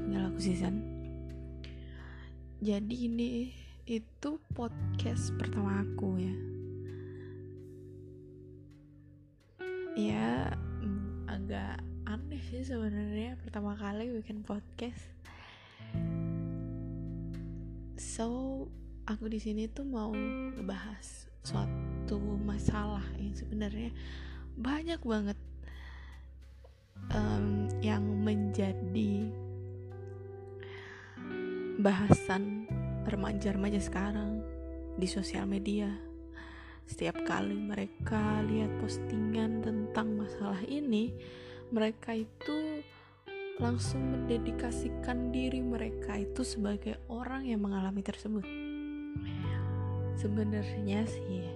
panggil aku Zizan jadi ini itu podcast pertama aku ya. Ya agak aneh sih sebenarnya pertama kali bikin podcast. So aku di sini tuh mau ngebahas suatu masalah yang sebenarnya banyak banget um, yang menjadi bahasan remaja-remaja sekarang di sosial media. Setiap kali mereka lihat postingan tentang masalah ini, mereka itu langsung mendedikasikan diri mereka itu sebagai orang yang mengalami tersebut. Sebenarnya sih,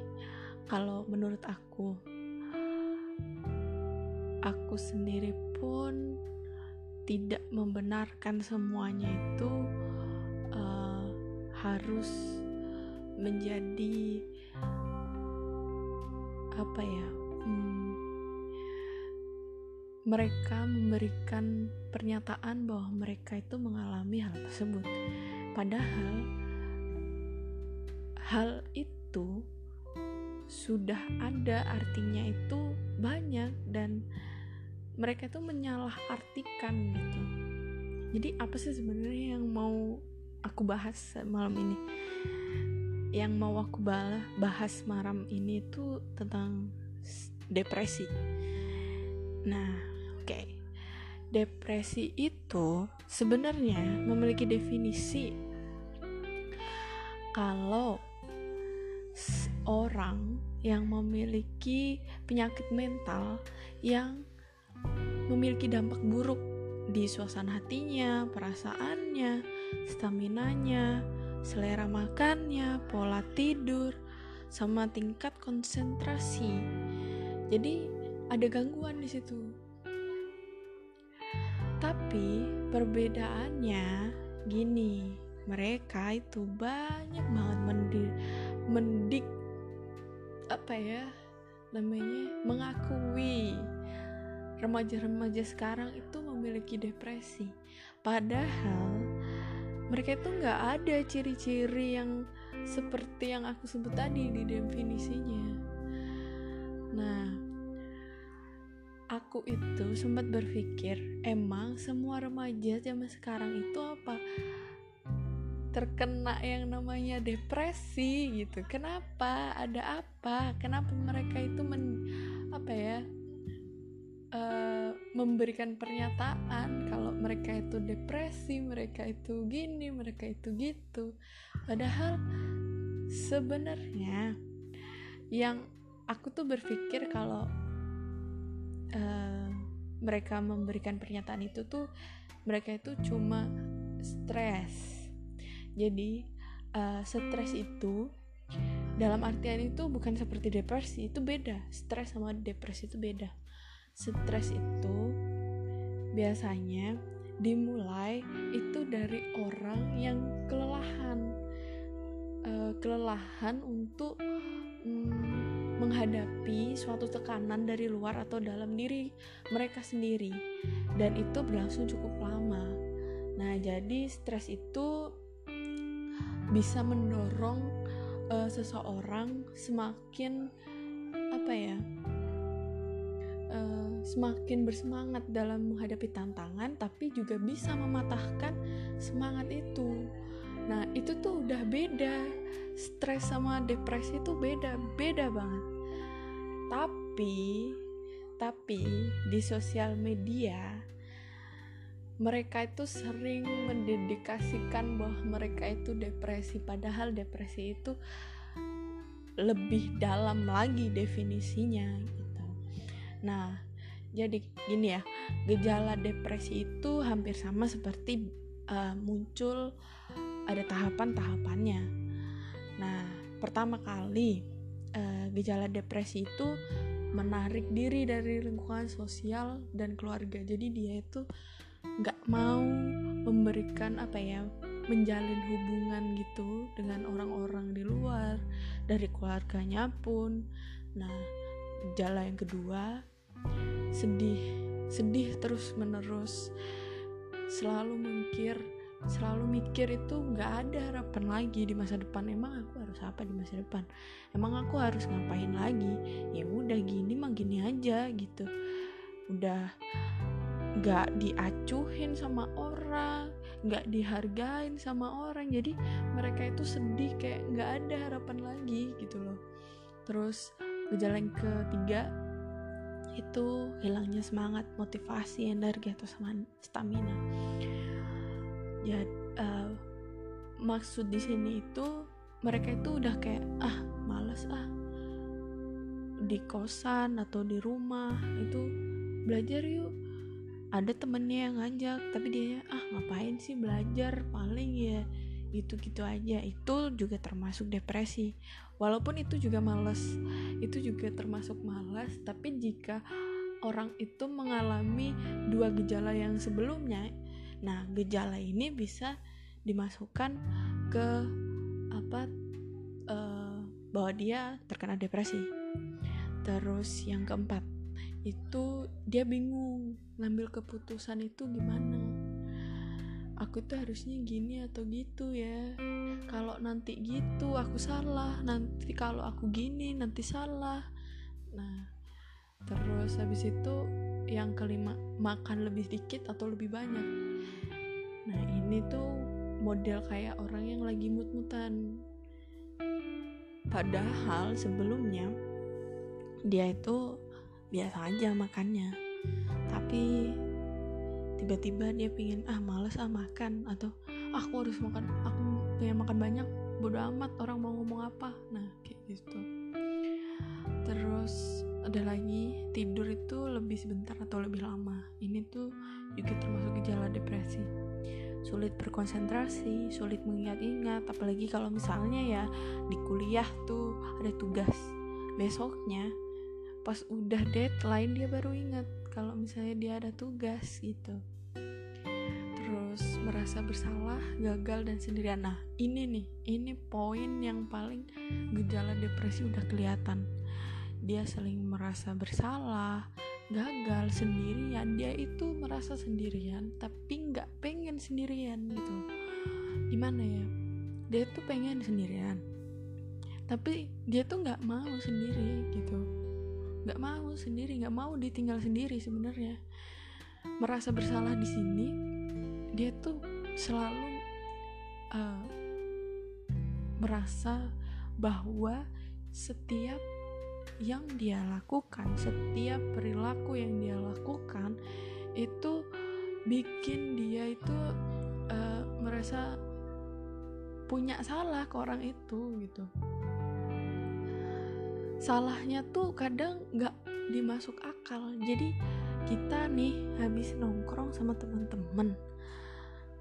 kalau menurut aku, aku sendiri pun tidak membenarkan semuanya itu harus menjadi apa ya hmm, mereka memberikan pernyataan bahwa mereka itu mengalami hal tersebut. Padahal hal itu sudah ada artinya itu banyak dan mereka itu menyalahartikan gitu. Jadi apa sih sebenarnya yang mau aku bahas malam ini yang mau aku bahas malam ini itu tentang depresi nah oke okay. depresi itu sebenarnya memiliki definisi kalau orang yang memiliki penyakit mental yang memiliki dampak buruk di suasana hatinya, perasaannya, staminanya, selera makannya, pola tidur, sama tingkat konsentrasi. Jadi ada gangguan di situ. Tapi perbedaannya gini, mereka itu banyak banget mendik, mendik apa ya namanya mengakui remaja-remaja sekarang itu memiliki depresi padahal mereka itu nggak ada ciri-ciri yang seperti yang aku sebut tadi di definisinya. Nah aku itu sempat berpikir emang semua remaja zaman sekarang itu apa? Terkena yang namanya depresi gitu. Kenapa? Ada apa? Kenapa mereka itu men apa ya uh, memberikan pernyataan kalau mereka itu depresi, mereka itu gini, mereka itu gitu. Padahal sebenarnya yang aku tuh berpikir kalau uh, mereka memberikan pernyataan itu tuh mereka itu cuma stres. Jadi uh, stres itu dalam artian itu bukan seperti depresi, itu beda. Stres sama depresi itu beda stres itu biasanya dimulai itu dari orang yang kelelahan. Uh, kelelahan untuk um, menghadapi suatu tekanan dari luar atau dalam diri mereka sendiri. Dan itu berlangsung cukup lama. Nah jadi stres itu bisa mendorong uh, seseorang semakin apa ya uh, semakin bersemangat dalam menghadapi tantangan tapi juga bisa mematahkan semangat itu. Nah itu tuh udah beda. Stres sama depresi itu beda beda banget. Tapi tapi di sosial media mereka itu sering mendedikasikan bahwa mereka itu depresi. Padahal depresi itu lebih dalam lagi definisinya Nah, jadi gini ya, gejala depresi itu hampir sama seperti uh, muncul ada tahapan-tahapannya. Nah, pertama kali uh, gejala depresi itu menarik diri dari lingkungan sosial dan keluarga. Jadi dia itu nggak mau memberikan apa ya menjalin hubungan gitu dengan orang-orang di luar dari keluarganya pun. Nah, gejala yang kedua sedih. Sedih terus menerus. Selalu mikir selalu mikir itu nggak ada harapan lagi di masa depan. Emang aku harus apa di masa depan? Emang aku harus ngapain lagi? Ya udah gini mah gini aja gitu. Udah nggak diacuhin sama orang nggak dihargain sama orang. Jadi mereka itu sedih kayak nggak ada harapan lagi gitu loh. Terus gejala yang ketiga itu hilangnya semangat motivasi energi atau stamina. Ya uh, maksud di sini itu mereka itu udah kayak ah males ah di kosan atau di rumah itu belajar yuk. Ada temennya yang ngajak tapi dia ah ngapain sih belajar? Paling ya gitu-gitu aja. Itu juga termasuk depresi. Walaupun itu juga males itu juga termasuk malas tapi jika orang itu mengalami dua gejala yang sebelumnya nah gejala ini bisa dimasukkan ke apa uh, bahwa dia terkena depresi. Terus yang keempat itu dia bingung ngambil keputusan itu gimana aku tuh harusnya gini atau gitu ya. Kalau nanti gitu aku salah. Nanti kalau aku gini nanti salah. Nah terus habis itu yang kelima makan lebih dikit atau lebih banyak? Nah ini tuh model kayak orang yang lagi mut-mutan. Padahal sebelumnya dia itu biasa aja makannya. Tapi tiba-tiba dia pingin ah males ah makan atau ah, aku harus makan aku pengen makan banyak bodo amat orang mau ngomong apa. Nah kayak gitu. Terus ada lagi tidur itu lebih sebentar atau lebih lama. Ini tuh juga termasuk gejala depresi. Sulit berkonsentrasi sulit mengingat-ingat apalagi kalau misalnya ya di kuliah tuh ada tugas besoknya pas udah deadline dia baru ingat kalau misalnya dia ada tugas gitu. Terus merasa bersalah gagal dan sendirian. Nah ini nih ini poin yang paling gejala depresi udah kelihatan. Dia sering merasa bersalah gagal sendirian. Dia itu merasa sendirian tapi nggak pengen sendirian gitu. Gimana ya? Dia tuh pengen sendirian tapi dia tuh nggak mau sendiri gitu nggak mau sendiri nggak mau ditinggal sendiri sebenarnya. Merasa bersalah di sini dia tuh selalu uh, merasa bahwa setiap yang dia lakukan setiap perilaku yang dia lakukan itu bikin dia itu uh, merasa punya salah ke orang itu gitu salahnya tuh kadang nggak dimasuk akal. Jadi kita nih habis nongkrong sama teman-teman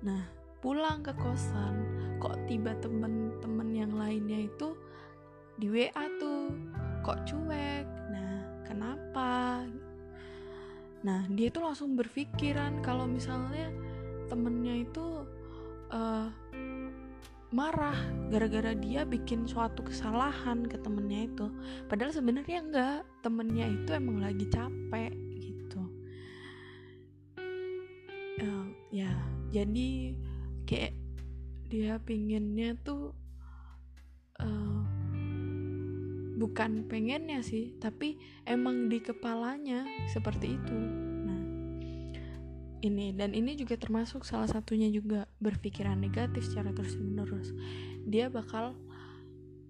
nah pulang ke kosan kok tiba temen-temen yang lainnya itu di WA tuh kok cuek? Nah kenapa? Nah dia tuh langsung berpikiran kalau misalnya temennya itu uh, marah gara-gara dia bikin suatu kesalahan ke temennya itu. Padahal sebenarnya enggak temennya itu emang lagi capek gitu. Uh, ya jadi kayak dia pinginnya tuh uh, bukan pengennya sih tapi emang di kepalanya seperti itu ini. Dan ini juga termasuk salah satunya juga berpikiran negatif secara terus menerus dia bakal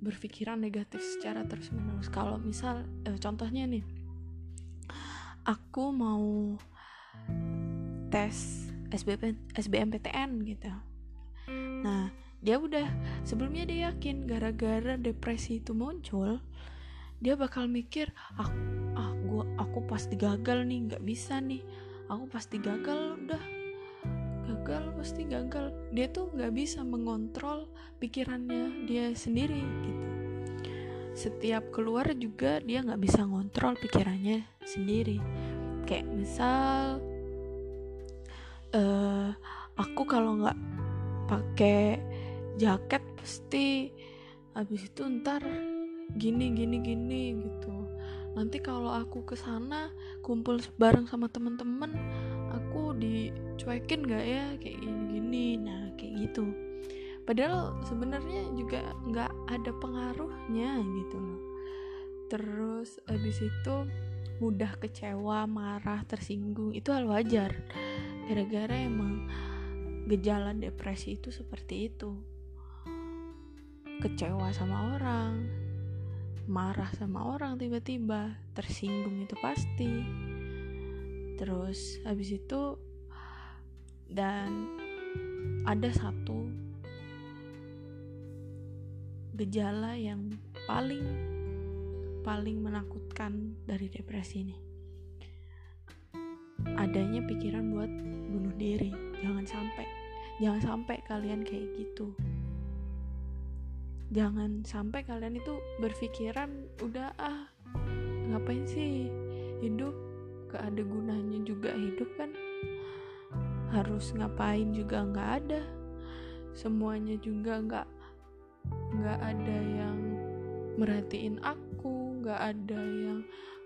berpikiran negatif secara terus menerus kalau misal eh, contohnya nih aku mau tes SBM, SBMPTN gitu. Nah dia udah sebelumnya dia yakin gara-gara depresi itu muncul dia bakal mikir ah, ah gua aku pasti gagal nih nggak bisa nih aku pasti gagal udah. Gagal pasti gagal. Dia tuh nggak bisa mengontrol pikirannya dia sendiri gitu. Setiap keluar juga dia nggak bisa ngontrol pikirannya sendiri. Kayak misal uh, aku kalau nggak pakai jaket pasti habis itu ntar gini gini gini gitu. Nanti kalau aku ke sana kumpul bareng sama temen-temen aku dicuekin gak ya kayak gini-gini. Nah kayak gitu. Padahal sebenarnya juga nggak ada pengaruhnya gitu loh. Terus abis itu mudah kecewa marah tersinggung itu hal wajar. Gara-gara emang gejala depresi itu seperti itu. Kecewa sama orang marah sama orang tiba-tiba tersinggung itu pasti. Terus habis itu dan ada satu gejala yang paling paling menakutkan dari depresi ini. Adanya pikiran buat bunuh diri. Jangan sampai jangan sampai kalian kayak gitu jangan sampai kalian itu berpikiran udah ah ngapain sih hidup? Gak ada gunanya juga hidup kan? Harus ngapain juga nggak ada. Semuanya juga nggak nggak ada yang merhatiin aku nggak ada yang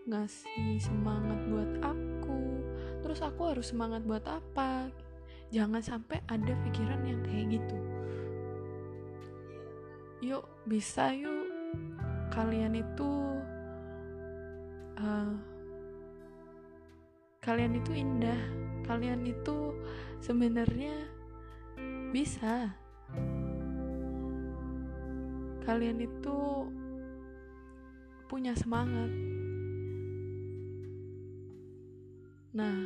ngasih semangat buat aku. Terus aku harus semangat buat apa? Jangan sampai ada pikiran yang kayak gitu yuk bisa yuk. Kalian itu uh, kalian itu indah. Kalian itu sebenarnya bisa. Kalian itu punya semangat. Nah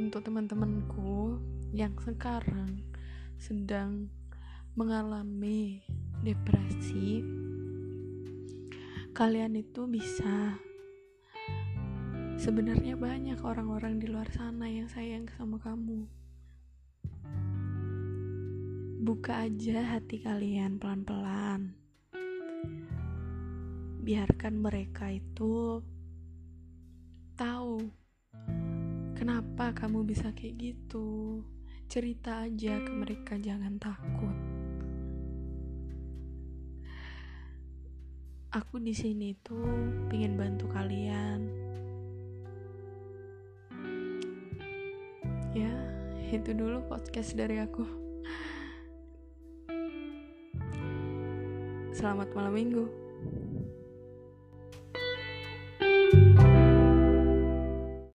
untuk teman-temanku yang sekarang sedang mengalami depresi, kalian itu bisa. Sebenarnya banyak orang-orang di luar sana yang sayang sama kamu. Buka aja hati kalian pelan-pelan. Biarkan mereka itu tahu kenapa kamu bisa kayak gitu. Cerita aja ke mereka, jangan takut. Aku di sini tuh pengen bantu kalian. Ya, itu dulu podcast dari aku. Selamat malam minggu.